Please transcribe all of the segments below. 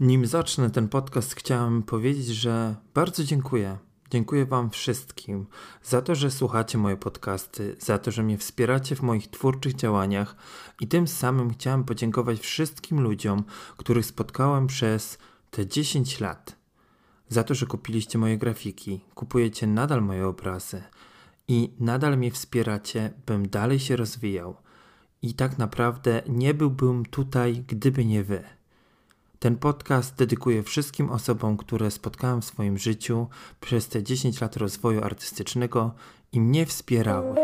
Nim zacznę ten podcast, chciałem powiedzieć, że bardzo dziękuję. Dziękuję Wam wszystkim za to, że słuchacie moje podcasty, za to, że mnie wspieracie w moich twórczych działaniach i tym samym chciałem podziękować wszystkim ludziom, których spotkałem przez te 10 lat. Za to, że kupiliście moje grafiki, kupujecie nadal moje obrazy i nadal mnie wspieracie, bym dalej się rozwijał. I tak naprawdę nie byłbym tutaj, gdyby nie Wy. Ten podcast dedykuję wszystkim osobom, które spotkałem w swoim życiu przez te 10 lat rozwoju artystycznego i mnie wspierały.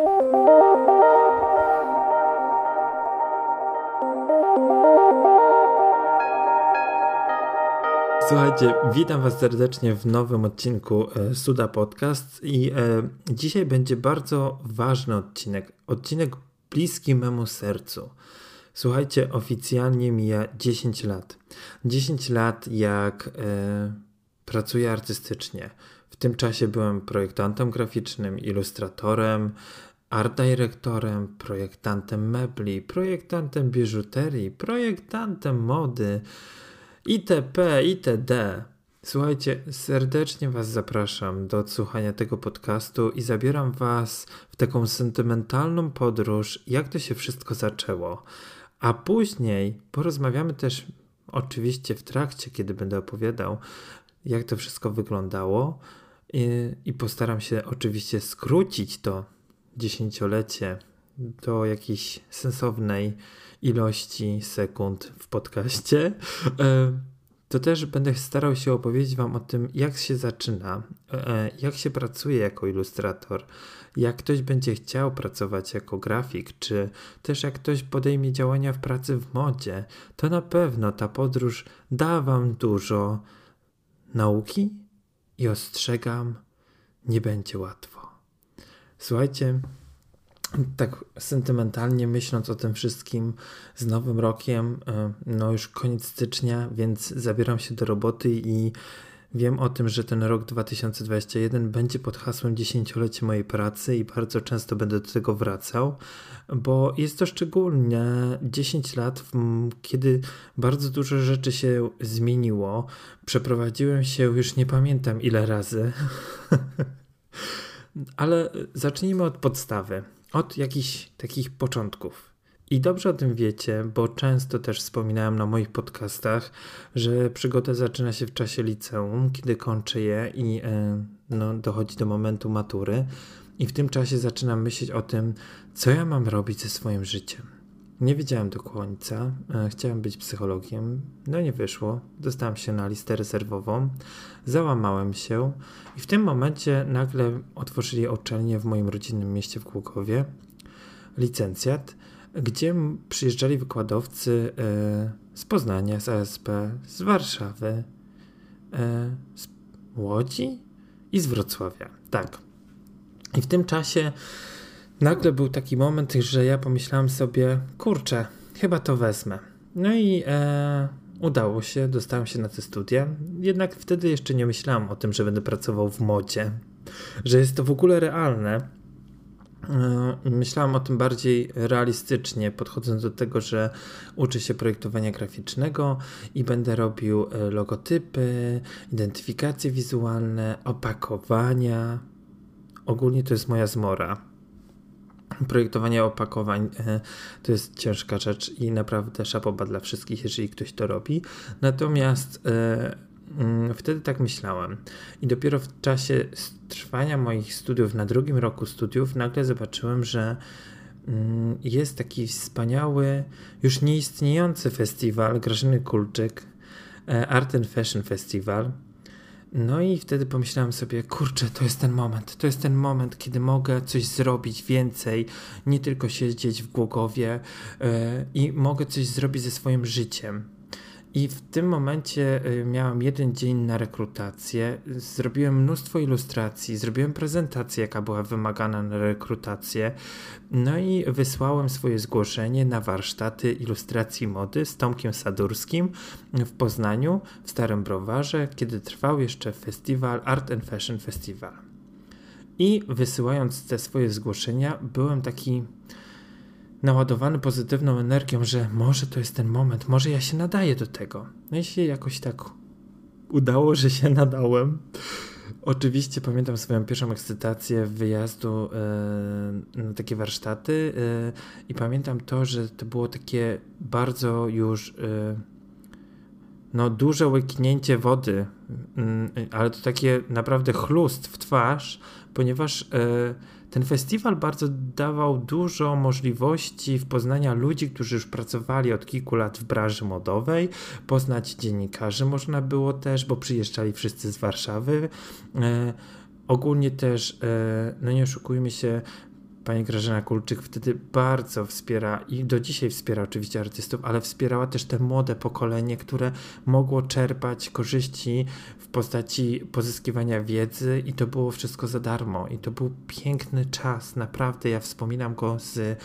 Słuchajcie, witam Was serdecznie w nowym odcinku e, Suda Podcast i e, dzisiaj będzie bardzo ważny odcinek. Odcinek bliski memu sercu. Słuchajcie, oficjalnie mija 10 lat. 10 lat jak e, pracuję artystycznie. W tym czasie byłem projektantem graficznym, ilustratorem, art dyrektorem, projektantem mebli, projektantem biżuterii, projektantem mody, itp., itd. Słuchajcie, serdecznie Was zapraszam do odsłuchania tego podcastu i zabieram Was w taką sentymentalną podróż, jak to się wszystko zaczęło. A później porozmawiamy też, oczywiście w trakcie, kiedy będę opowiadał, jak to wszystko wyglądało, i, i postaram się oczywiście skrócić to dziesięciolecie do jakiejś sensownej ilości sekund w podcaście. E, to też będę starał się opowiedzieć Wam o tym, jak się zaczyna, e, jak się pracuje jako ilustrator, jak ktoś będzie chciał pracować jako grafik, czy też jak ktoś podejmie działania w pracy w modzie, to na pewno ta podróż da Wam dużo nauki i ostrzegam, nie będzie łatwo. Słuchajcie, tak sentymentalnie myśląc o tym wszystkim z nowym rokiem, e, no już koniec stycznia, więc zabieram się do roboty i wiem o tym, że ten rok 2021 będzie pod hasłem dziesięciolecie mojej pracy i bardzo często będę do tego wracał, bo jest to szczególnie 10 lat, kiedy bardzo dużo rzeczy się zmieniło. Przeprowadziłem się już nie pamiętam ile razy. Ale zacznijmy od podstawy od jakichś takich początków. I dobrze o tym wiecie, bo często też wspominałem na moich podcastach, że przygoda zaczyna się w czasie liceum, kiedy kończę je i e, no, dochodzi do momentu matury. I w tym czasie zaczynam myśleć o tym, co ja mam robić ze swoim życiem. Nie wiedziałem do końca. E, chciałem być psychologiem, no nie wyszło. Dostałem się na listę rezerwową, załamałem się i w tym momencie nagle otworzyli uczelnię w moim rodzinnym mieście w Głogowie, licencjat, gdzie przyjeżdżali wykładowcy e, z Poznania, z ASP, z Warszawy, e, z Łodzi i z Wrocławia. Tak. I w tym czasie nagle był taki moment, że ja pomyślałem sobie, kurczę, chyba to wezmę. No i e, udało się, dostałem się na te studia. Jednak wtedy jeszcze nie myślałem o tym, że będę pracował w modzie, że jest to w ogóle realne. E, myślałem o tym bardziej realistycznie, podchodząc do tego, że uczę się projektowania graficznego i będę robił e, logotypy, identyfikacje wizualne, opakowania. Ogólnie to jest moja zmora projektowanie opakowań e, to jest ciężka rzecz i naprawdę szapoba dla wszystkich, jeżeli ktoś to robi. Natomiast wtedy tak myślałem. I dopiero w czasie trwania moich studiów, na drugim roku studiów, nagle zobaczyłem, że mm, jest taki wspaniały, już nieistniejący festiwal Grażyny Kulczyk, e, Art and Fashion Festival, no i wtedy pomyślałem sobie, kurczę, to jest ten moment, to jest ten moment, kiedy mogę coś zrobić więcej, nie tylko siedzieć w Głogowie yy, i mogę coś zrobić ze swoim życiem. I w tym momencie y, miałem jeden dzień na rekrutację. Zrobiłem mnóstwo ilustracji, zrobiłem prezentację, jaka była wymagana na rekrutację. No i wysłałem swoje zgłoszenie na warsztaty ilustracji mody z Tomkiem Sadurskim w Poznaniu, w Starym Browarze, kiedy trwał jeszcze festiwal Art and Fashion Festival. I wysyłając te swoje zgłoszenia, byłem taki naładowany pozytywną energią, że może to jest ten moment, może ja się nadaję do tego. No i się jakoś tak udało, że się nadałem. Oczywiście pamiętam swoją pierwszą ekscytację wyjazdu e, na takie warsztaty e, i pamiętam to, że to było takie bardzo już e, no, duże łyknięcie wody, mm, ale to takie naprawdę chlust w twarz, ponieważ ten festiwal bardzo dawał dużo możliwości w poznania ludzi, którzy już pracowali od kilku lat w branży modowej, poznać dziennikarzy można było też, bo przyjeżdżali wszyscy z Warszawy. E, ogólnie też, e, no nie oszukujmy się, Pani Grażyna Kulczyk wtedy bardzo wspiera i do dzisiaj wspiera oczywiście artystów, ale wspierała też te młode pokolenie, które mogło czerpać korzyści w postaci pozyskiwania wiedzy i to było wszystko za darmo. I to był piękny czas, naprawdę. Ja wspominam go z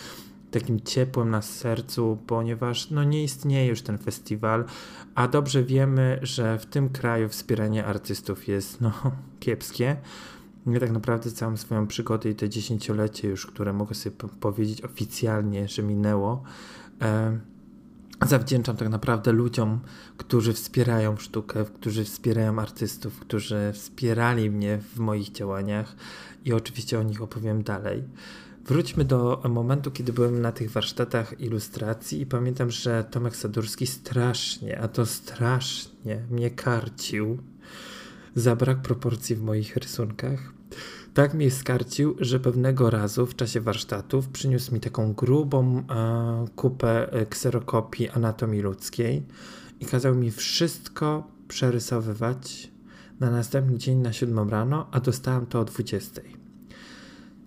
takim ciepłem na sercu, ponieważ no nie istnieje już ten festiwal, a dobrze wiemy, że w tym kraju wspieranie artystów jest no kiepskie. Ja tak naprawdę całą swoją przygodę i te dziesięciolecie już, które mogę sobie powiedzieć oficjalnie, że minęło, e, zawdzięczam tak naprawdę ludziom, którzy wspierają sztukę, którzy wspierają artystów, którzy wspierali mnie w moich działaniach i oczywiście o nich opowiem dalej. Wróćmy do momentu, kiedy byłem na tych warsztatach ilustracji i pamiętam, że Tomek Sadurski strasznie, a to strasznie mnie karcił za brak proporcji w moich rysunkach. Tak mnie skarcił, że pewnego razu w czasie warsztatów przyniósł mi taką grubą e, kupę e, kserokopii anatomii ludzkiej i kazał mi wszystko przerysowywać na następny dzień na 7 rano, a dostałem to o 20.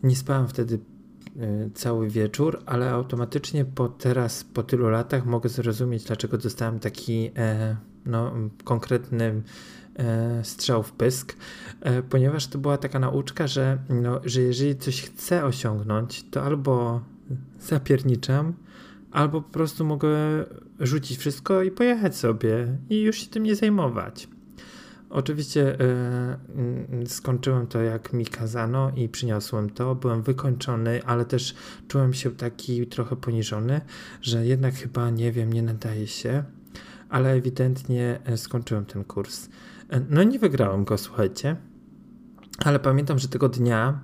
Nie spałem wtedy e, cały wieczór, ale automatycznie po teraz, po tylu latach mogę zrozumieć, dlaczego dostałem taki e, no, konkretny strzał w pysk, e, ponieważ to była taka nauczka, że, no, że jeżeli coś chcę osiągnąć, to albo zapierniczam, albo po prostu mogę rzucić wszystko i pojechać sobie i już się tym nie zajmować. Oczywiście y, skończyłem to jak mi kazano i przyniosłem to. Byłem wykończony, ale też czułem się taki trochę poniżony, że jednak chyba nie wiem, nie nadaje się, ale ewidentnie skończyłem ten kurs. No nie wygrałem go, słuchajcie. Ale pamiętam, że tego dnia,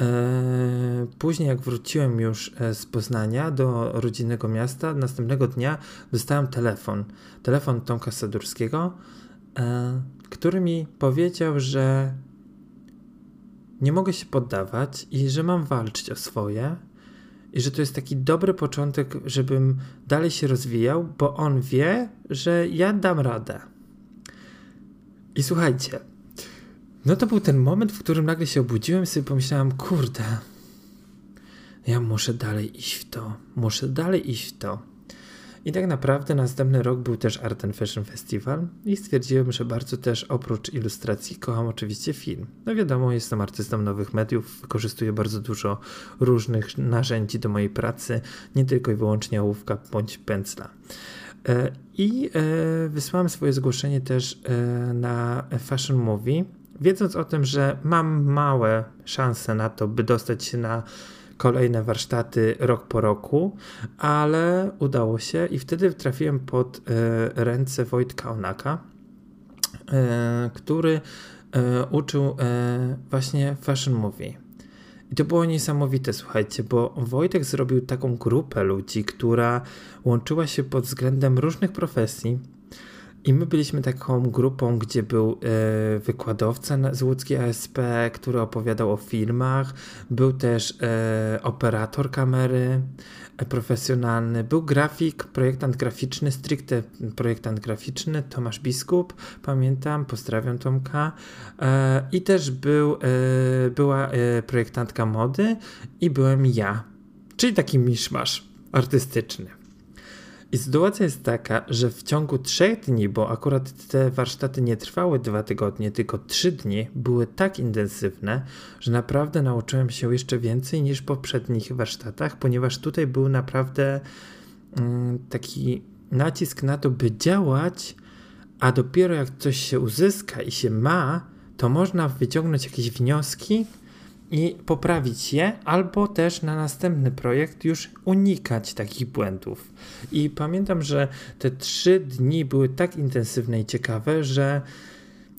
e, później jak wróciłem już e, z Poznania do rodzinnego miasta, następnego dnia dostałem telefon. Telefon Tomka Sadurskiego, e, który mi powiedział, że nie mogę się poddawać i że mam walczyć o swoje. I że to jest taki dobry początek, żebym dalej się rozwijał, bo on wie, że ja dam radę. I słuchajcie, no to był ten moment, w którym nagle się obudziłem i sobie pomyślałem, kurde, ja muszę dalej iść w to, muszę dalej iść w to. I tak naprawdę następny rok był też Art and Fashion Festival i stwierdziłem, że bardzo też oprócz ilustracji kocham oczywiście film. No wiadomo, jestem artystą nowych mediów, wykorzystuję bardzo dużo różnych narzędzi do mojej pracy, nie tylko i wyłącznie ołówka bądź pędzla. E, I e, wysłałem swoje zgłoszenie też e, na Fashion Movie, wiedząc o tym, że mam małe szanse na to, by dostać się na kolejne warsztaty rok po roku, ale udało się i wtedy trafiłem pod ręce Wojtka Onaka, który uczył właśnie Fashion Movie. I to było niesamowite, słuchajcie, bo Wojtek zrobił taką grupę ludzi, która łączyła się pod względem różnych profesji. I my byliśmy taką grupą, gdzie był e, wykładowca z łódzkiej ASP, który opowiadał o filmach, był też e, operator kamery, profesjonalny. Był grafik, projektant graficzny, stricte projektant graficzny, Tomasz Biskup, pamiętam, pozdrawiam Tomka. E, I też był, e, była e, projektantka mody i byłem ja, czyli taki miszmasz artystyczny. I sytuacja jest taka, że w ciągu trzech dni, bo akurat te warsztaty nie trwały dwa tygodnie, tylko trzy dni, były tak intensywne, że naprawdę nauczyłem się jeszcze więcej niż w poprzednich warsztatach, ponieważ tutaj był naprawdę mm, taki nacisk na to, by działać, a dopiero jak coś się uzyska i się ma, to można wyciągnąć jakieś wnioski i poprawić je, albo też na następny projekt już unikać takich błędów. I pamiętam, że te trzy dni były tak intensywne i ciekawe, że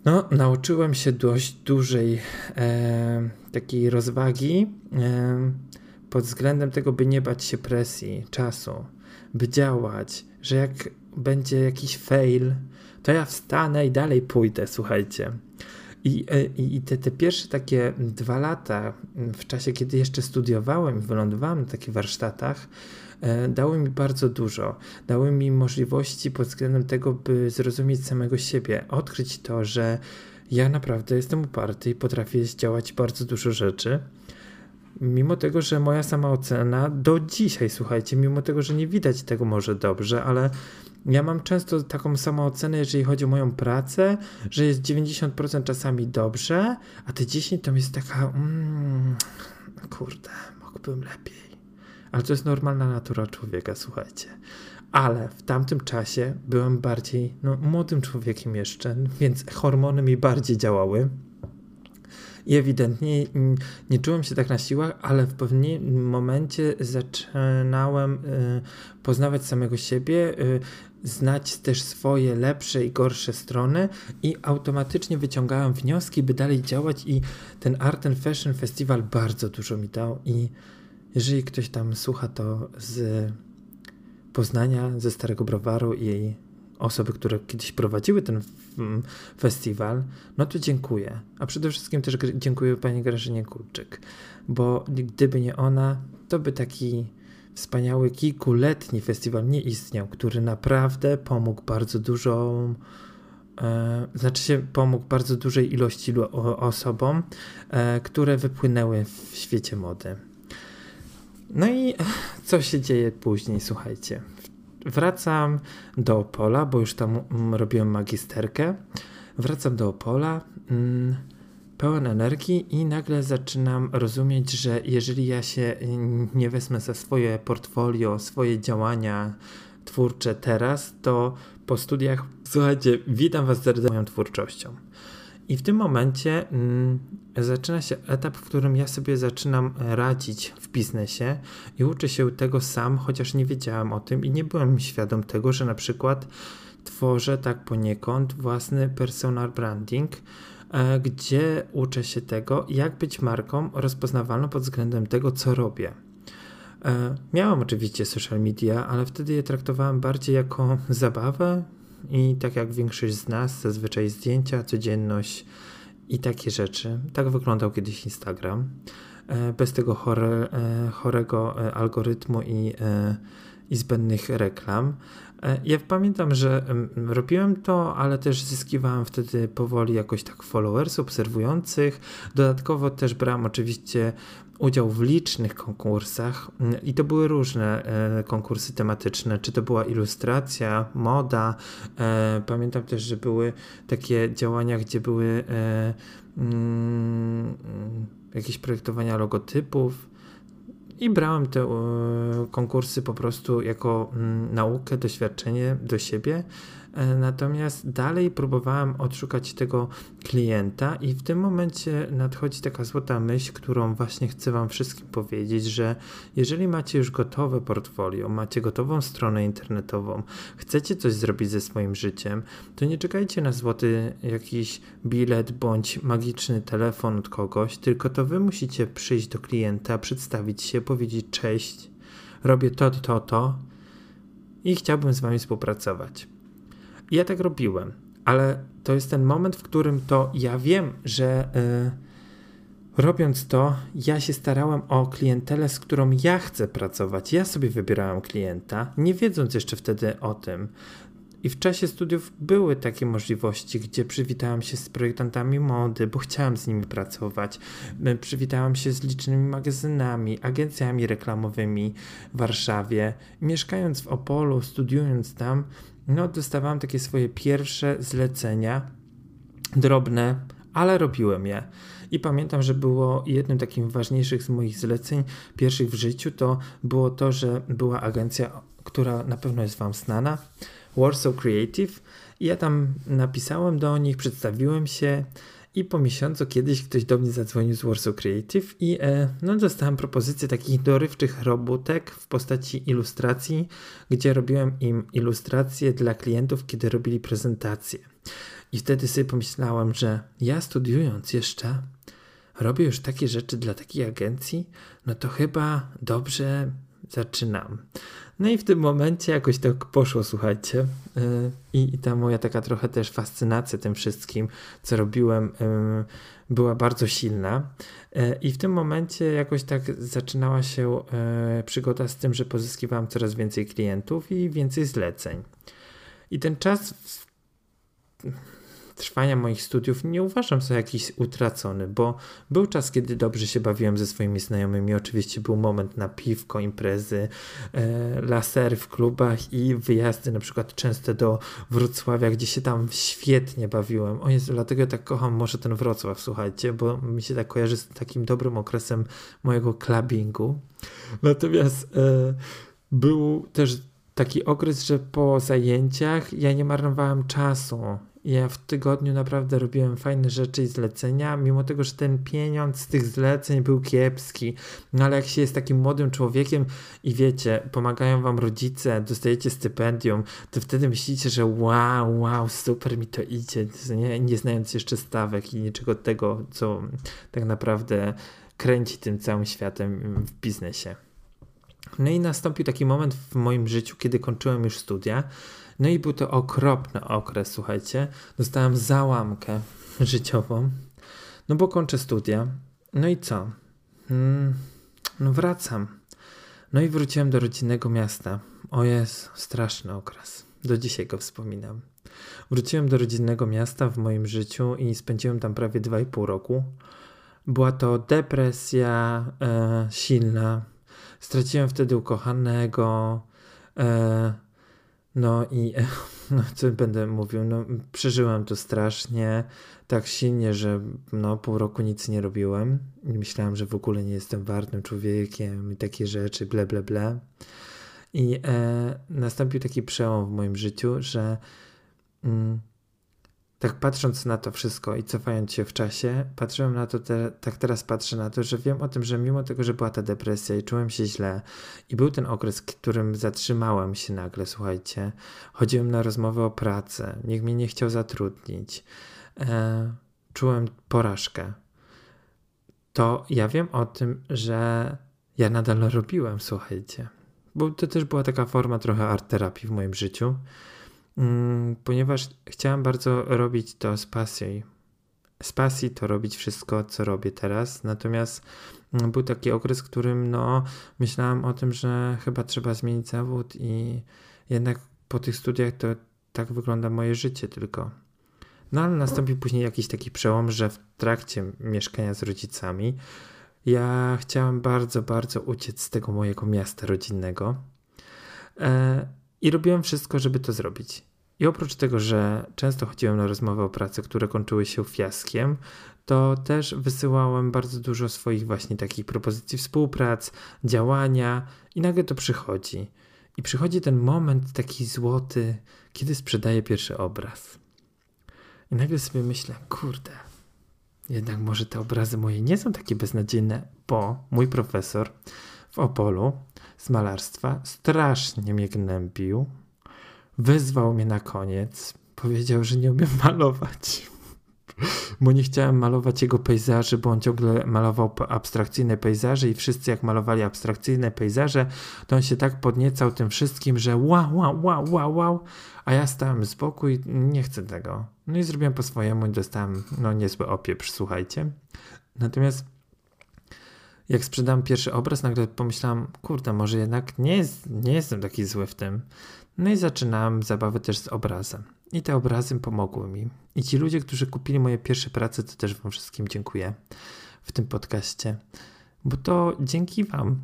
no, nauczyłem się dość dużej e, takiej rozwagi e, pod względem tego, by nie bać się presji, czasu, by działać, że jak będzie jakiś fail, to ja wstanę i dalej pójdę, słuchajcie. I, e, i, i te, te pierwsze takie dwa lata, w czasie kiedy jeszcze studiowałem, wylądowałem na takich warsztatach, e, dały mi bardzo dużo. Dały mi możliwości pod względem tego, by zrozumieć samego siebie, odkryć to, że ja naprawdę jestem uparty i potrafię zdziałać bardzo dużo rzeczy. Mimo tego, że moja sama ocena do dzisiaj, słuchajcie, mimo tego, że nie widać tego może dobrze, ale ja mam często taką samą ocenę, jeżeli chodzi o moją pracę, że jest 90% czasami dobrze, a te 10 to jest taka, mm, kurde, mógłbym lepiej. Ale to jest normalna natura człowieka, słuchajcie. Ale w tamtym czasie byłem bardziej no, młodym człowiekiem jeszcze, więc hormony mi bardziej działały i ewidentnie nie czułem się tak na siłach, ale w pewnym momencie zaczynałem y, poznawać samego siebie, y, znać też swoje lepsze i gorsze strony i automatycznie wyciągałem wnioski, by dalej działać i ten Art and Fashion Festival bardzo dużo mi dał. I jeżeli ktoś tam słucha to z Poznania, ze Starego Browaru i osoby, które kiedyś prowadziły ten festiwal, no to dziękuję. A przede wszystkim też dziękuję pani Grażynie Kulczyk, bo gdyby nie ona, to by taki wspaniały kilkuletni festiwal nie istniał, który naprawdę pomógł bardzo dużo, e, znaczy się pomógł bardzo dużej ilości osobom, e, które wypłynęły w świecie mody. No i co się dzieje później, słuchajcie. Wracam do Opola, bo już tam mm, robiłem magisterkę. Wracam do Opola, mm, pełen energii i nagle zaczynam rozumieć, że jeżeli ja się nie wezmę za swoje portfolio, swoje działania twórcze teraz, to po studiach, słuchajcie, witam Was z moją twórczością. I w tym momencie mm, zaczyna się etap, w którym ja sobie zaczynam radzić w biznesie i uczę się tego sam, chociaż nie wiedziałem o tym i nie byłem świadom tego, że na przykład tworzę tak poniekąd własny personal branding, e, gdzie uczę się tego, jak być marką rozpoznawalną pod względem tego, co robię. E, miałem oczywiście social media, ale wtedy je traktowałem bardziej jako zabawę, i tak jak większość z nas, zazwyczaj zdjęcia, codzienność i takie rzeczy. Tak wyglądał kiedyś Instagram. E, bez tego chore, e, chorego e, algorytmu i, i zbędnych reklam. Ja pamiętam, że robiłem to, ale też zyskiwałem wtedy powoli jakoś tak followers obserwujących. Dodatkowo też brałem oczywiście udział w licznych konkursach i to były różne e, konkursy tematyczne, czy to była ilustracja, moda. E, pamiętam też, że były takie działania, gdzie były e, mm, jakieś projektowania logotypów. I brałem te konkursy po prostu jako mm, naukę, doświadczenie do siebie. E, natomiast dalej próbowałem odszukać tego klienta, i w tym momencie nadchodzi taka złota myśl, którą właśnie chcę Wam wszystkim powiedzieć, że jeżeli macie już gotowe portfolio, macie gotową stronę internetową, chcecie coś zrobić ze swoim życiem, to nie czekajcie na złoty jakiś bilet bądź magiczny telefon od kogoś, tylko to Wy musicie przyjść do klienta, przedstawić się, powiedzieć cześć, robię to, to, to i chciałbym z Wami współpracować. Ja tak robiłem, ale to jest ten moment, w którym to ja wiem, że yy, robiąc to, ja się starałem o klientelę, z którą ja chcę pracować. Ja sobie wybierałem klienta, nie wiedząc jeszcze wtedy o tym. I w czasie studiów były takie możliwości, gdzie przywitałem się z projektantami mody, bo chciałem z nimi pracować. Przywitałem się z licznymi magazynami, agencjami reklamowymi w Warszawie. Mieszkając w Opolu, studiując tam, no dostawałem takie swoje pierwsze zlecenia, drobne, ale robiłem je. I pamiętam, że było jednym takim ważniejszych z moich zleceń, pierwszych w życiu, to było to, że była agencja, która na pewno jest Wam znana, Warsaw Creative. I ja tam napisałem do nich, przedstawiłem się I po miesiącu kiedyś ktoś do mnie zadzwonił z Warsaw Creative i e, no, dostałem propozycję takich dorywczych robótek w postaci ilustracji, gdzie robiłem im ilustracje dla klientów, kiedy robili prezentacje. I wtedy sobie pomyślałem, że ja studiując jeszcze robię już takie rzeczy dla takiej agencji, no to chyba dobrze zaczynam. No i w tym momencie jakoś tak poszło, słuchajcie. Y, I, ta moja taka trochę też fascynacja tym wszystkim, co robiłem, y, była bardzo silna. Y, I w tym momencie jakoś tak zaczynała się przygoda z tym, że pozyskiwałem coraz więcej klientów i więcej zleceń. I ten czas trwania moich studiów nie uważam za jakiś utracony, bo był czas, kiedy dobrze się bawiłem ze swoimi znajomymi. Oczywiście był moment na piwko, imprezy, e, lasery w klubach i wyjazdy na przykład częste do Wrocławia, gdzie się tam świetnie bawiłem. O Jezu, dlatego tak kocham może ten Wrocław, słuchajcie, bo mi się tak kojarzy z takim dobrym okresem mojego clubbingu. Natomiast e, był też taki okres, że po zajęciach ja nie marnowałem czasu. Ja w tygodniu naprawdę robiłem fajne rzeczy i zlecenia, mimo tego, że ten pieniądz z tych zleceń był kiepski. No ale jak się jest takim młodym człowiekiem i wiecie, pomagają wam rodzice, dostajecie stypendium, to wtedy myślicie, że wow, wow, super mi to idzie, nie, nie znając jeszcze stawek i niczego tego, co tak naprawdę kręci tym całym światem w biznesie. No i nastąpił taki moment w moim życiu, kiedy kończyłem już studia. No i był to okropny okres, słuchajcie. Dostałem załamkę życiową. No bo kończę studia. No i co? Hmm, no wracam. No i wróciłem do rodzinnego miasta. O jest straszny okres. Do dzisiaj go wspominam. Wróciłem do rodzinnego miasta w moim życiu i spędziłem tam prawie 2,5 roku. Była to depresja e, silna, Straciłem wtedy ukochanego. E, no i no, co będę mówił, no, przeżyłem to strasznie, tak silnie, że no, pół roku nic nie robiłem. Myślałem, że w ogóle nie jestem wartym człowiekiem i takie rzeczy, ble, ble, ble. I e, nastąpił taki przełom w moim życiu, że mm, tak patrząc na to wszystko i cofając się w czasie, patrzyłem na to, te, tak teraz patrzę na to, że wiem o tym, że mimo tego, że była ta depresja i czułem się źle i był ten okres, w którym zatrzymałem się nagle, słuchajcie, chodziłem na rozmowy o pracę, nikt mnie nie chciał zatrudnić, e, czułem porażkę, to ja wiem o tym, że ja nadal robiłem, słuchajcie, bo to też była taka forma trochę art terapii w moim życiu, ponieważ chciałem bardzo robić to z pasji. Z pasji to robić wszystko, co robię teraz. Natomiast mm, był taki okres, w którym no, myślałem o tym, że chyba trzeba zmienić zawód i jednak po tych studiach to tak wygląda moje życie tylko. No ale nastąpił później jakiś taki przełom, że w trakcie mieszkania z rodzicami ja chciałem bardzo, bardzo uciec z tego mojego miasta rodzinnego. E, i robiłem wszystko, żeby to zrobić. I oprócz tego, że często chodziłem na rozmowy o pracy, które kończyły się fiaskiem, to też wysyłałem bardzo dużo swoich właśnie takich propozycji współprac, działania i nagle to przychodzi. I przychodzi ten moment taki złoty, kiedy sprzedaję pierwszy obraz. I nagle sobie myślę, kurde, jednak może te obrazy moje nie są takie beznadziejne, bo mój profesor w Opolu z malarstwa strasznie mnie gnębił. Wyzwał mnie na koniec. Powiedział, że nie umiem malować. Bo nie chciałem malować jego pejzaży, bo on ciągle malował abstrakcyjne pejzaże i wszyscy jak malowali abstrakcyjne pejzaże, to on się tak podniecał tym wszystkim, że wow, wow, wow, wow, wow, a ja stałem z boku i nie chcę tego. No i zrobiłem po swojemu i dostałem no niezły opieprz, słuchajcie. Natomiast jak sprzedałem pierwszy obraz, nagle pomyślałem, kurde, może jednak nie, nie jestem taki zły w tym. No i zaczynałem zabawę też z obrazem. I te obrazy pomogły mi. I ci ludzie, którzy kupili moje pierwsze prace, to też Wam wszystkim dziękuję w tym podcaście, bo to dzięki Wam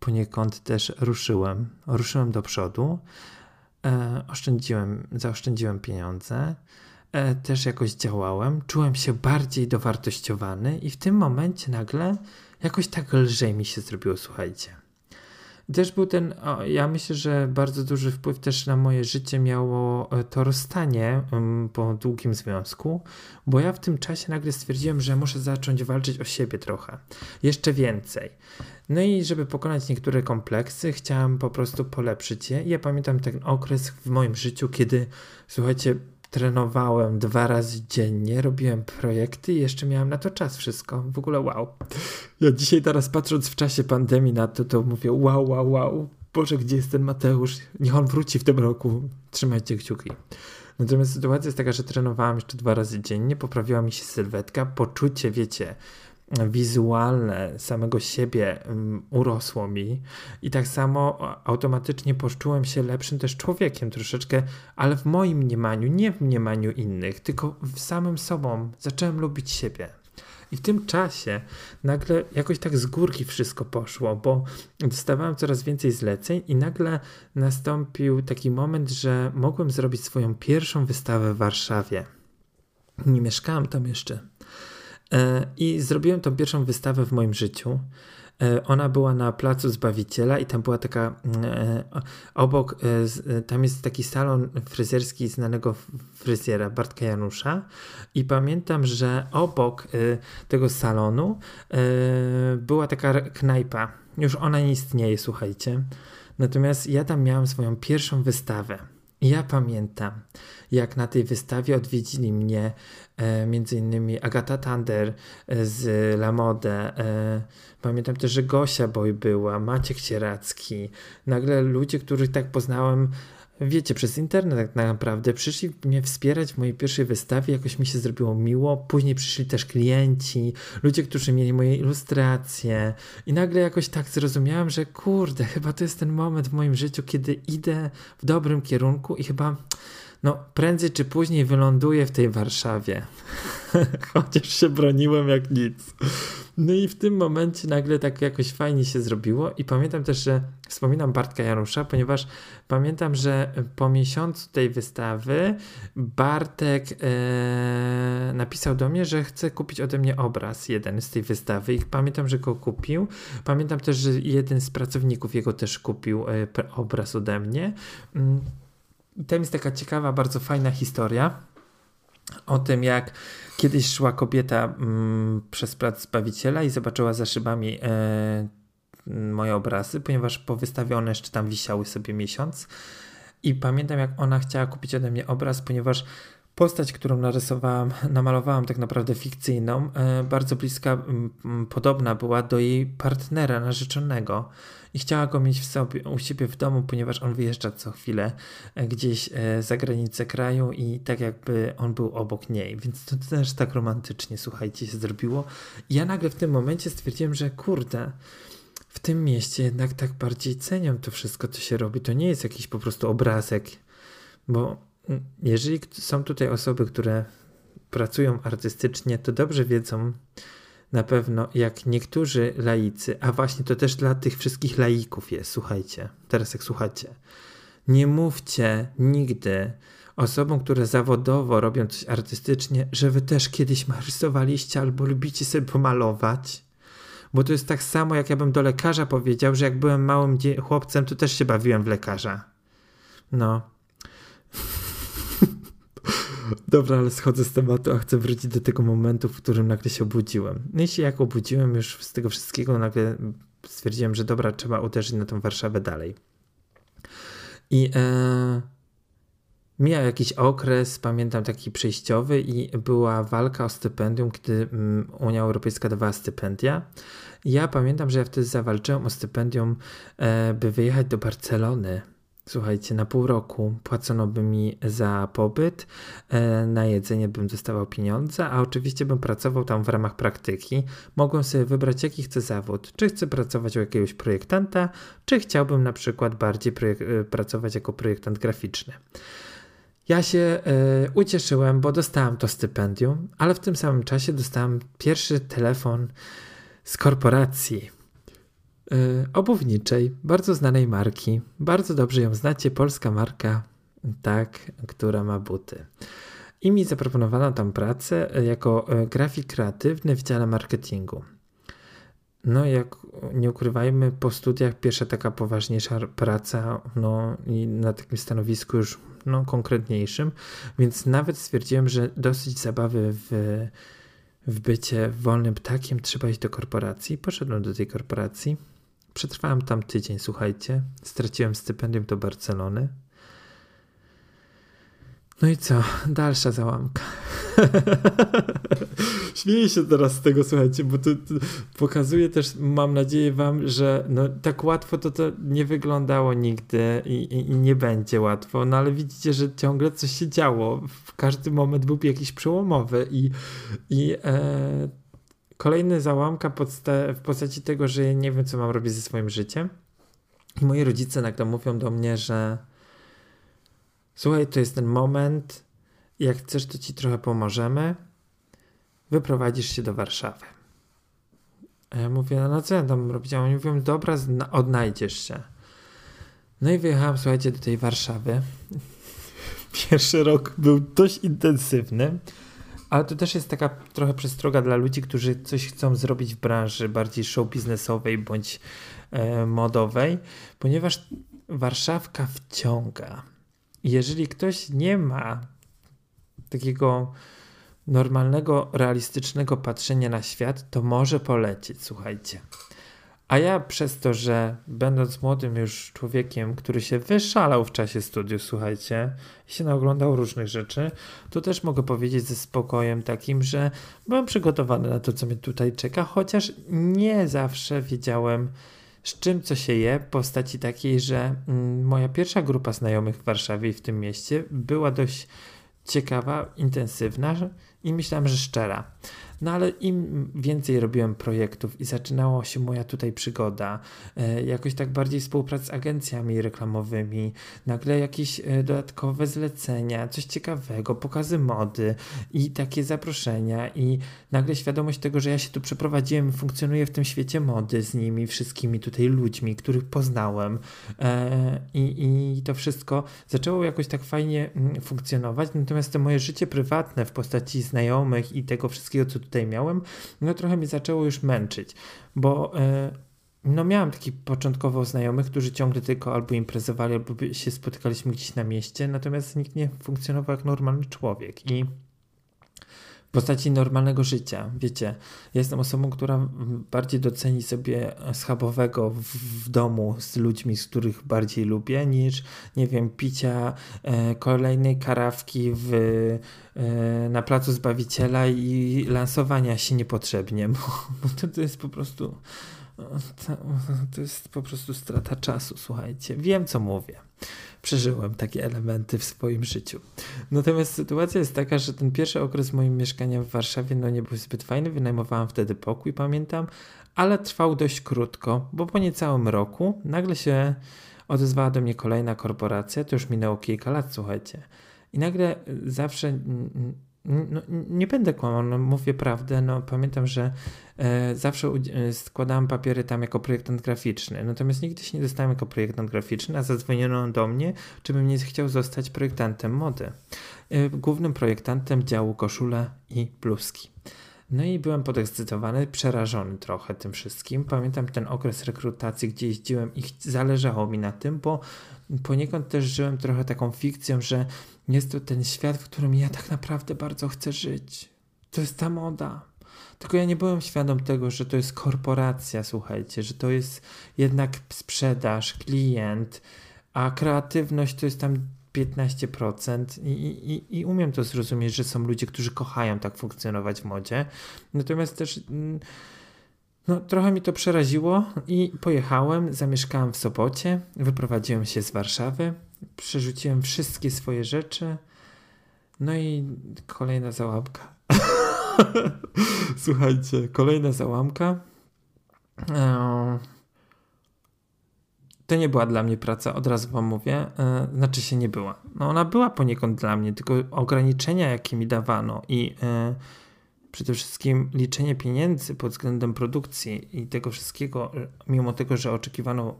poniekąd też ruszyłem. Ruszyłem do przodu, e, oszczędziłem, zaoszczędziłem pieniądze, e, też jakoś działałem, czułem się bardziej dowartościowany i w tym momencie nagle jakoś tak lżej mi się zrobiło, słuchajcie. też był ten, o, ja myślę, że bardzo duży wpływ też na moje życie miało e, to rozstanie um, po długim związku, bo ja w tym czasie nagle stwierdziłem, że muszę zacząć walczyć o siebie trochę, jeszcze więcej. No i żeby pokonać niektóre kompleksy, chciałem po prostu polepszyć je. Ja pamiętam ten okres w moim życiu, kiedy, słuchajcie, trenowałem dwa razy dziennie, robiłem projekty i jeszcze miałem na to czas wszystko. W ogóle wow. Ja dzisiaj teraz patrząc w czasie pandemii na to, to mówię wow, wow, wow. Boże, gdzie jest ten Mateusz? Niech on wróci w tym roku. Trzymajcie kciuki. Natomiast sytuacja jest taka, że trenowałem jeszcze dwa razy dziennie, poprawiła mi się sylwetka, poczucie, wiecie, wizualne samego siebie um, urosło mi i tak samo automatycznie poczułem się lepszym też człowiekiem troszeczkę, ale w moim mniemaniu, nie w mniemaniu innych, tylko w samym sobą zacząłem lubić siebie. I w tym czasie nagle jakoś tak z górki wszystko poszło, bo dostawałem coraz więcej zleceń i nagle nastąpił taki moment, że mogłem zrobić swoją pierwszą wystawę w Warszawie. Nie mieszkałem tam jeszcze I zrobiłem tą pierwszą wystawę w moim życiu. E, ona była na Placu Zbawiciela i tam była taka e, obok, tam jest taki salon fryzjerski znanego fryzjera Bartka Janusza i pamiętam, że obok tego salonu była taka knajpa. Już ona nie istnieje, słuchajcie. Natomiast ja tam miałem swoją pierwszą wystawę. Ja pamiętam, jak na tej wystawie odwiedzili mnie e, innymi Agata Tander e, z La Mode. E, pamiętam też, że Gosia Boy była, Maciek Sieracki. Nagle ludzie, których tak poznałem wiecie, przez internet tak naprawdę przyszli mnie wspierać w mojej pierwszej wystawie, jakoś mi się zrobiło miło. Później przyszli też klienci, ludzie, którzy mieli moje ilustracje i nagle jakoś tak zrozumiałem, że kurde, chyba to jest ten moment w moim życiu, kiedy idę w dobrym kierunku i chyba no prędzej czy później wyląduję w tej Warszawie. Chociaż się broniłem jak nic. No i w tym momencie nagle tak jakoś fajnie się zrobiło i pamiętam też, że wspominam Bartka Janusza, ponieważ pamiętam, że po miesiącu tej wystawy Bartek e, napisał do mnie, że chce kupić ode mnie obraz jeden z tej wystawy i pamiętam, że go kupił. Pamiętam też, że jeden z pracowników jego też kupił e, obraz ode mnie. Mm, I tam jest taka ciekawa, bardzo fajna historia o tym, jak kiedyś szła kobieta mm, przez plac Zbawiciela i zobaczyła za szybami e, moje obrazy, ponieważ po wystawie one jeszcze tam wisiały sobie miesiąc. I pamiętam, jak ona chciała kupić ode mnie obraz, ponieważ postać, którą narysowałam, namalowałam tak naprawdę fikcyjną, e, bardzo bliska, podobna była do jej partnera narzeczonego i chciała go mieć w sobie, u siebie w domu, ponieważ on wyjeżdża co chwilę e, gdzieś e, za granicę kraju i tak jakby on był obok niej, więc to też tak romantycznie, słuchajcie, się zrobiło. I ja nagle w tym momencie stwierdziłem, że kurde, w tym mieście jednak tak bardziej cenią to wszystko, co się robi. To nie jest jakiś po prostu obrazek, bo jeżeli są tutaj osoby, które pracują artystycznie, to dobrze wiedzą, na pewno jak niektórzy laicy, a właśnie to też dla tych wszystkich laików jest, słuchajcie, teraz jak słuchacie, nie mówcie nigdy osobom, które zawodowo robią coś artystycznie, że wy też kiedyś rysowaliście albo lubicie sobie pomalować. Bo to jest tak samo, jak ja bym do lekarza powiedział, że jak byłem małym chłopcem, to też się bawiłem w lekarza. No. Dobra, ale schodzę z tematu, a chcę wrócić do tego momentu, w którym nagle się obudziłem. No i się jak obudziłem już z tego wszystkiego, nagle stwierdziłem, że dobra, trzeba uderzyć na tą Warszawę dalej. I e, mija jakiś okres, pamiętam taki przejściowy i była walka o stypendium, kiedy mm, Unia Europejska dawała stypendia. ja pamiętam, że ja wtedy zawalczyłem o stypendium, e, by wyjechać do Barcelony Słuchajcie, na pół roku płacono by mi za pobyt, e, na jedzenie bym dostawał pieniądze, a oczywiście bym pracował tam w ramach praktyki. Mogłem sobie wybrać, jaki chcę zawód. Czy chcę pracować u jakiegoś projektanta, czy chciałbym na przykład bardziej e, pracować jako projektant graficzny. Ja się y, ucieszyłem, bo dostałem to stypendium, ale w tym samym czasie dostałem pierwszy telefon z korporacji obuwniczej, bardzo znanej marki. Bardzo dobrze ją znacie, polska marka, tak, która ma buty. I mi zaproponowano tam pracę jako y, grafik kreatywny w dziale marketingu. no jak nie ukrywajmy, po studiach pierwsza taka poważniejsza praca, no i na takim stanowisku już no, konkretniejszym, więc nawet stwierdziłem, że dosyć zabawy w, w bycie wolnym ptakiem trzeba iść do korporacji. Poszedłem do tej korporacji, przetrwałem tam tydzień, słuchajcie, straciłem stypendium do Barcelony, no i co? Dalsza załamka. Śmieję się teraz z tego, słuchajcie, bo to, to, pokazuje też, mam nadzieję wam, że no, tak łatwo to, to nie wyglądało nigdy i, i, i, nie będzie łatwo, no ale widzicie, że ciągle coś się działo. W każdy moment był jakiś przełomowy i, i e, kolejny załamka w postaci tego, że nie wiem, co mam robić ze swoim życiem. I moi rodzice nagle mówią do mnie, że Słuchaj, to jest ten moment. Jak chcesz, to ci trochę pomożemy. Wyprowadzisz się do Warszawy. A ja mówię, no co ja tam robić? A oni mówią, dobra, odnajdziesz się. No i wyjechałem, słuchajcie, do tej Warszawy. Pierwszy rok był dość intensywny, ale to też jest taka trochę przestroga dla ludzi, którzy coś chcą zrobić w branży bardziej show biznesowej bądź e, modowej, ponieważ Warszawka wciąga jeżeli ktoś nie ma takiego normalnego, realistycznego patrzenia na świat, to może polecieć, słuchajcie. A ja przez to, że będąc młodym już człowiekiem, który się wyszalał w czasie studiów, słuchajcie, i się naoglądał różnych rzeczy, to też mogę powiedzieć ze spokojem takim, że byłem przygotowany na to, co mnie tutaj czeka, chociaż nie zawsze wiedziałem, z czym co się je, w postaci takiej, że mm, moja pierwsza grupa znajomych w Warszawie i w tym mieście była dość ciekawa, intensywna i myślałem, że szczera. No ale im więcej robiłem projektów i zaczynała się moja tutaj przygoda, e, jakoś tak bardziej współpraca z agencjami reklamowymi, nagle jakieś e, dodatkowe zlecenia, coś ciekawego, pokazy mody i takie zaproszenia i nagle świadomość tego, że ja się tu przeprowadziłem, funkcjonuję w tym świecie mody z nimi, wszystkimi tutaj ludźmi, których poznałem e, i, i to wszystko zaczęło jakoś tak fajnie mm, funkcjonować, natomiast to moje życie prywatne w postaci znajomych i tego wszystkiego, co tutaj miałem, no trochę mi zaczęło już męczyć, bo e, no miałem takich początkowo znajomych, którzy ciągle tylko albo imprezowali, albo się spotykaliśmy gdzieś na mieście, natomiast nikt nie funkcjonował jak normalny człowiek i postaci normalnego życia. Wiecie, jestem osobą, która bardziej doceni sobie schabowego w, w, domu z ludźmi, z których bardziej lubię, niż, nie wiem, picia e, kolejnej karawki w, e, na placu Zbawiciela i lansowania się niepotrzebnie, bo, bo to, to jest po prostu to, to jest po prostu strata czasu, słuchajcie. Wiem, co mówię przeżyłem takie elementy w swoim życiu. Natomiast sytuacja jest taka, że ten pierwszy okres moim mieszkania w Warszawie no nie był zbyt fajny. Wynajmowałem wtedy pokój, pamiętam, ale trwał dość krótko, bo po niecałym roku nagle się odezwała do mnie kolejna korporacja. To już minęło kilka lat, słuchajcie. I nagle zawsze no, nie będę kłamał, no, mówię prawdę. No, pamiętam, że e, zawsze e, składałem papiery tam jako projektant graficzny, natomiast nigdy się nie dostałem jako projektant graficzny, a zadzwoniono do mnie, czy bym nie chciał zostać projektantem mody. E, głównym projektantem działu koszule i bluzki. No i byłem podekscytowany, przerażony trochę tym wszystkim. Pamiętam ten okres rekrutacji, gdzie jeździłem i zależało mi na tym, bo poniekąd też żyłem trochę taką fikcją, że jest to ten świat, w którym ja tak naprawdę bardzo chcę żyć. To jest ta moda. Tylko ja nie byłem świadom tego, że to jest korporacja, słuchajcie, że to jest jednak sprzedaż, klient, a kreatywność to jest tam 15% i, i, i umiem to zrozumieć, że są ludzie, którzy kochają tak funkcjonować w modzie. Natomiast też mm, no, trochę mi to przeraziło i pojechałem, zamieszkałem w Sopocie, wyprowadziłem się z Warszawy, przerzuciłem wszystkie swoje rzeczy. No i kolejna załamka. Słuchajcie, kolejna załamka. E, to nie była dla mnie praca, od razu wam mówię. E, znaczy się nie była. No ona była poniekąd dla mnie, tylko ograniczenia, jakie mi dawano i e, przede wszystkim liczenie pieniędzy pod względem produkcji i tego wszystkiego, mimo tego, że oczekiwano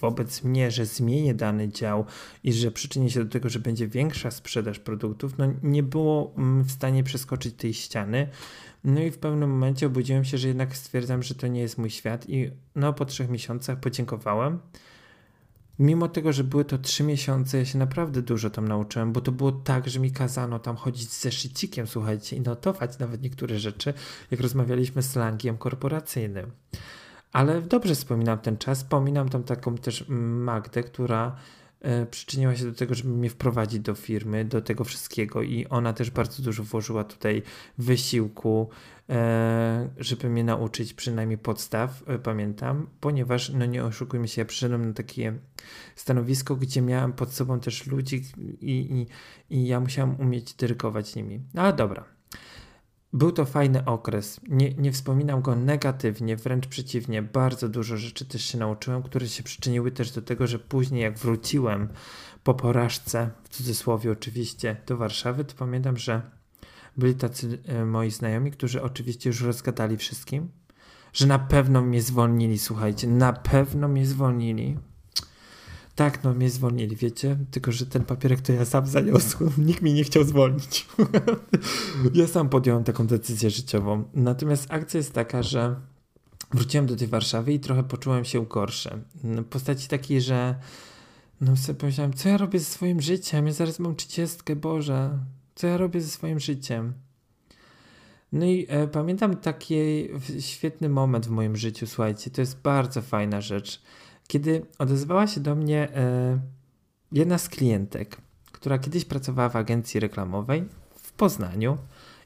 wobec mnie, że zmienię dany dział i że przyczynię się do tego, że będzie większa sprzedaż produktów, no nie było mm, w stanie przeskoczyć tej ściany. No i w pewnym momencie obudziłem się, że jednak stwierdzam, że to nie jest mój świat i no po trzech miesiącach podziękowałem. Mimo tego, że były to trzy miesiące, ja się naprawdę dużo tam nauczyłem, bo to było tak, że mi kazano tam chodzić z zeszycikiem, słuchajcie, i notować nawet niektóre rzeczy, jak rozmawialiśmy slangiem korporacyjnym. Ale dobrze wspominam ten czas. Wspominam tam taką też Magdę, która e, przyczyniła się do tego, żeby mnie wprowadzić do firmy, do tego wszystkiego i ona też bardzo dużo włożyła tutaj wysiłku, e, żeby mnie nauczyć przynajmniej podstaw, e, pamiętam, ponieważ, no nie oszukujmy się, ja przyszedłem na takie stanowisko, gdzie miałem pod sobą też ludzi i, i, i ja musiałem umieć dyrygować nimi. Ale dobra, był to fajny okres. Nie, nie wspominam go negatywnie, wręcz przeciwnie. Bardzo dużo rzeczy też się nauczyłem, które się przyczyniły też do tego, że później, jak wróciłem po porażce, w cudzysłowie oczywiście, do Warszawy, to pamiętam, że byli tacy e, moi znajomi, którzy oczywiście już rozgadali wszystkim, że na pewno mnie zwolnili, słuchajcie, na pewno mnie zwolnili. Tak, no mnie zwolnili, wiecie? Tylko, że ten papierek to ja sam zaniosłem. Nikt mi nie chciał zwolnić. ja sam podjąłem taką decyzję życiową. Natomiast akcja jest taka, że wróciłem do tej Warszawy i trochę poczułem się gorsze. W postaci takiej, że no sobie pomyślałem, co ja robię ze swoim życiem? Ja zaraz mam trzydziestkę, Boże. Co ja robię ze swoim życiem? No i e, pamiętam taki świetny moment w moim życiu, słuchajcie, to jest bardzo fajna rzecz kiedy odezwała się do mnie e, jedna z klientek, która kiedyś pracowała w agencji reklamowej w Poznaniu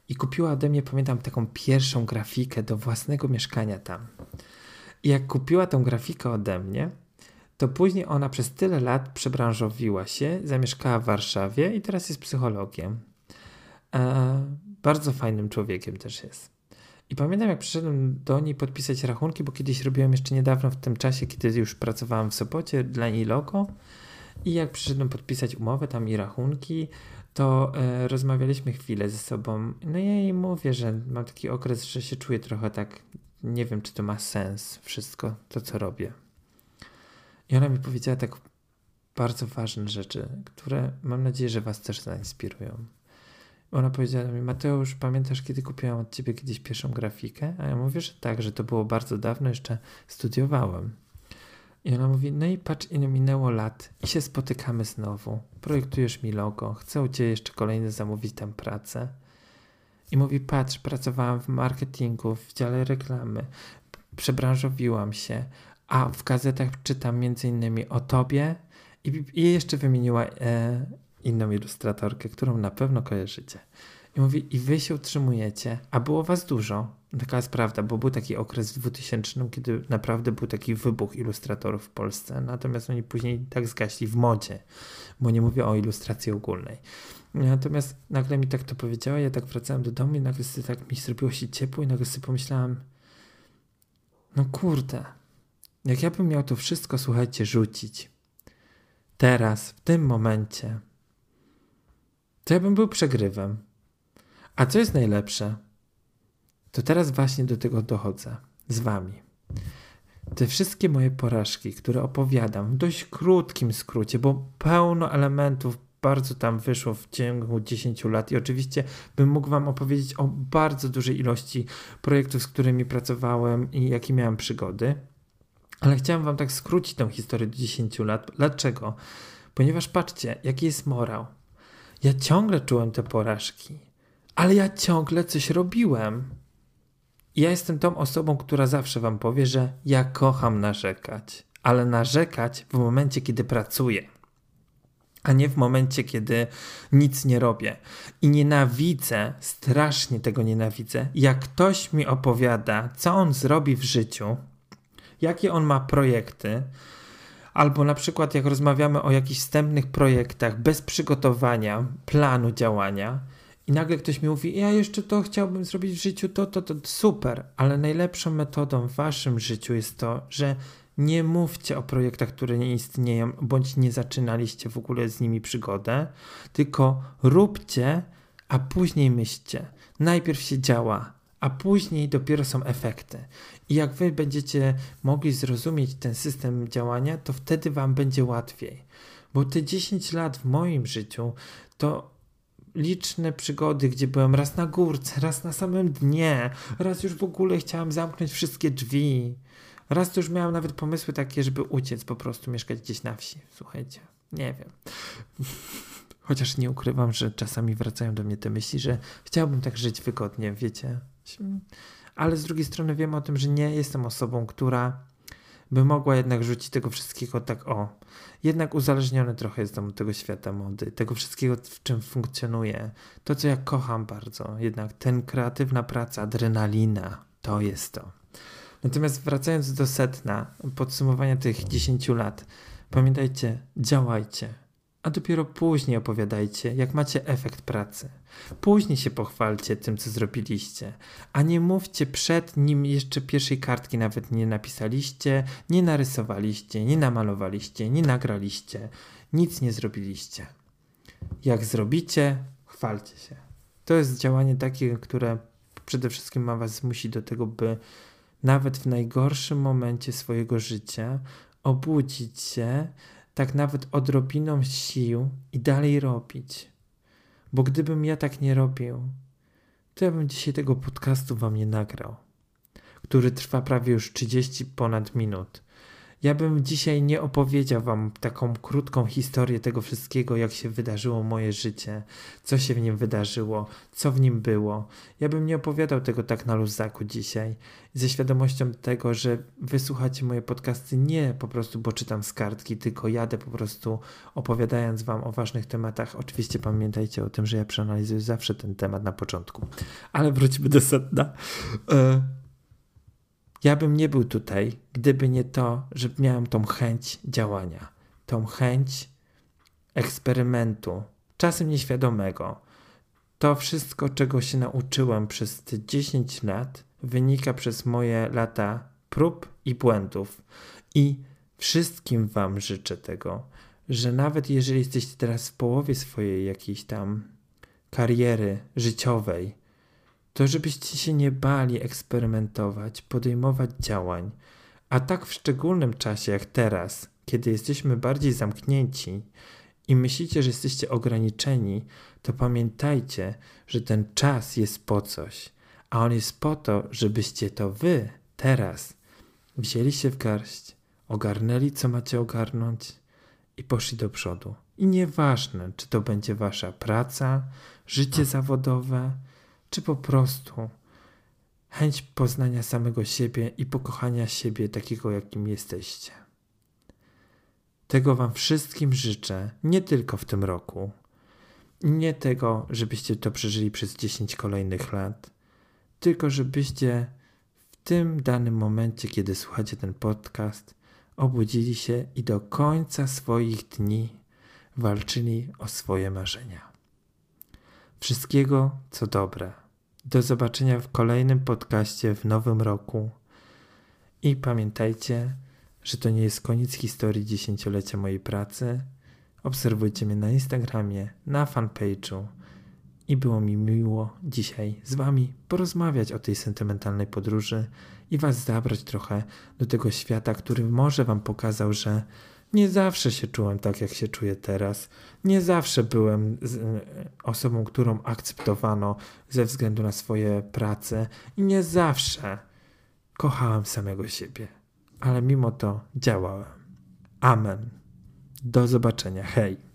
i kupiła ode mnie, pamiętam, taką pierwszą grafikę do własnego mieszkania tam. I jak kupiła tą grafikę ode mnie, to później ona przez tyle lat przebranżowiła się, zamieszkała w Warszawie i teraz jest psychologiem. E, bardzo fajnym człowiekiem też jest. I pamiętam, jak przyszedłem do niej podpisać rachunki, bo kiedyś robiłem jeszcze niedawno w tym czasie, kiedy już pracowałem w Sopocie dla niej logo. I jak przyszedłem podpisać umowę tam i rachunki, to e, rozmawialiśmy chwilę ze sobą. No ja jej mówię, że mam taki okres, że się czuję trochę tak, nie wiem, czy to ma sens, wszystko to, co robię. I ona mi powiedziała tak bardzo ważne rzeczy, które mam nadzieję, że Was też zainspirują. Ona powiedziała mi, Mateusz, pamiętasz, kiedy kupiłam od ciebie kiedyś pierwszą grafikę? A ja mówię, że tak, że to było bardzo dawno, jeszcze studiowałem. I ona mówi, no i patrz, ile minęło lat i się spotykamy znowu. Projektujesz mi logo, chcę u ciebie jeszcze kolejny zamówić tam pracę. I mówi, patrz, pracowałam w marketingu, w dziale reklamy, przebranżowiłam się, a w gazetach czytam między innymi o tobie i, i jeszcze wymieniła e, inną ilustratorkę, którą na pewno kojarzycie. I mówi, i wy się utrzymujecie, a było was dużo. Taka jest prawda, bo był taki okres w 2000, kiedy naprawdę był taki wybuch ilustratorów w Polsce, natomiast oni później tak zgaśli w modzie, bo nie mówię o ilustracji ogólnej. Natomiast nagle mi tak to powiedziała, ja tak wracałem do domu i nagle sobie tak mi zrobiło się ciepło i nagle sobie pomyślałem, no kurde, jak ja bym miał to wszystko, słuchajcie, rzucić, teraz, w tym momencie, to ja bym był przegrywem. A co jest najlepsze? To teraz właśnie do tego dochodzę z wami. Te wszystkie moje porażki, które opowiadam w dość krótkim skrócie, bo pełno elementów bardzo tam wyszło w ciągu 10 lat i oczywiście bym mógł wam opowiedzieć o bardzo dużej ilości projektów, z którymi pracowałem i jakie miałem przygody. Ale chciałem wam tak skrócić tą historię do 10 lat. Dlaczego? Ponieważ patrzcie, jaki jest morał. Ja ciągle czułem te porażki, ale ja ciągle coś robiłem. Ja jestem tą osobą, która zawsze wam powie, że ja kocham narzekać, ale narzekać w momencie, kiedy pracuję, a nie w momencie, kiedy nic nie robię. I nienawidzę, strasznie tego nienawidzę, jak ktoś mi opowiada, co on zrobi w życiu, jakie on ma projekty, Albo na przykład jak rozmawiamy o jakichś wstępnych projektach bez przygotowania planu działania i nagle ktoś mi mówi, ja jeszcze to chciałbym zrobić w życiu, to, to, to, super, ale najlepszą metodą w waszym życiu jest to, że nie mówcie o projektach, które nie istnieją, bądź nie zaczynaliście w ogóle z nimi przygodę, tylko róbcie, a później myślcie. Najpierw się działa, a później dopiero są efekty. I jak wy będziecie mogli zrozumieć ten system działania, to wtedy wam będzie łatwiej. Bo te 10 lat w moim życiu to liczne przygody, gdzie byłem raz na górce, raz na samym dnie, raz już w ogóle chciałem zamknąć wszystkie drzwi. Raz to już miałem nawet pomysły takie, żeby uciec, po prostu mieszkać gdzieś na wsi. Słuchajcie, nie wiem. Chociaż nie ukrywam, że czasami wracają do mnie te myśli, że chciałbym tak żyć wygodnie, wiecie. Ale z drugiej strony wiem o tym, że nie jestem osobą, która by mogła jednak rzucić tego wszystkiego tak o. Jednak uzależniony trochę jestem od tego świata mody, tego wszystkiego, w czym funkcjonuję. To, co ja kocham bardzo, jednak ten kreatywna praca, adrenalina, to jest to. Natomiast wracając do setna, podsumowania tych 10 lat, pamiętajcie, działajcie, a dopiero później opowiadajcie, jak macie efekt pracy. Później się pochwalcie tym, co zrobiliście, a nie mówcie przed nim jeszcze pierwszej kartki nawet nie napisaliście, nie narysowaliście, nie namalowaliście, nie nagraliście, nic nie zrobiliście. Jak zrobicie, chwalcie się. To jest działanie takie, które przede wszystkim ma was zmusić do tego, by nawet w najgorszym momencie swojego życia obudzić się tak nawet odrobiną sił i dalej robić. Bo gdybym ja tak nie robił, to ja bym dzisiaj tego podcastu wam nie nagrał, który trwa prawie już 30 ponad minut. Ja bym dzisiaj nie opowiedział wam taką krótką historię tego wszystkiego, jak się wydarzyło moje życie, co się w nim wydarzyło, co w nim było. Ja bym nie opowiadał tego tak na luzaku dzisiaj, ze świadomością tego, że wysłuchacie moje podcasty nie po prostu, bo czytam z kartki, tylko jadę po prostu opowiadając wam o ważnych tematach. Oczywiście pamiętajcie o tym, że ja przeanalizuję zawsze ten temat na początku. Ale wróćmy do sedna. Ja bym nie był tutaj, gdyby nie to, że miałem tą chęć działania, tą chęć eksperymentu, czasem nieświadomego. To wszystko, czego się nauczyłem przez te 10 lat, wynika przez moje lata prób i błędów. I wszystkim Wam życzę tego, że nawet jeżeli jesteście teraz w połowie swojej jakiejś tam kariery życiowej, to żebyście się nie bali eksperymentować, podejmować działań, a tak w szczególnym czasie jak teraz, kiedy jesteśmy bardziej zamknięci i myślicie, że jesteście ograniczeni, to pamiętajcie, że ten czas jest po coś, a on jest po to, żebyście to wy teraz wzięli się w garść, ogarnęli co macie ogarnąć i poszli do przodu. I nieważne, czy to będzie wasza praca, życie zawodowe, czy po prostu chęć poznania samego siebie i pokochania siebie takiego, jakim jesteście. Tego Wam wszystkim życzę, nie tylko w tym roku. Nie tego, żebyście to przeżyli przez 10 kolejnych lat, tylko żebyście w tym danym momencie, kiedy słuchacie ten podcast, obudzili się i do końca swoich dni walczyli o swoje marzenia. Wszystkiego, co dobre. Do zobaczenia w kolejnym podcaście w nowym roku. I pamiętajcie, że to nie jest koniec historii dziesięciolecia mojej pracy. Obserwujcie mnie na Instagramie, na fanpage'u. I było mi miło dzisiaj z Wami porozmawiać o tej sentymentalnej podróży i Was zabrać trochę do tego świata, który może Wam pokazał, że nie zawsze się czułem tak, jak się czuję teraz. Nie zawsze byłem e, osobą, którą akceptowano ze względu na swoje prace i nie zawsze kochałem samego siebie. Ale mimo to działałem. Amen. Do zobaczenia. Hej.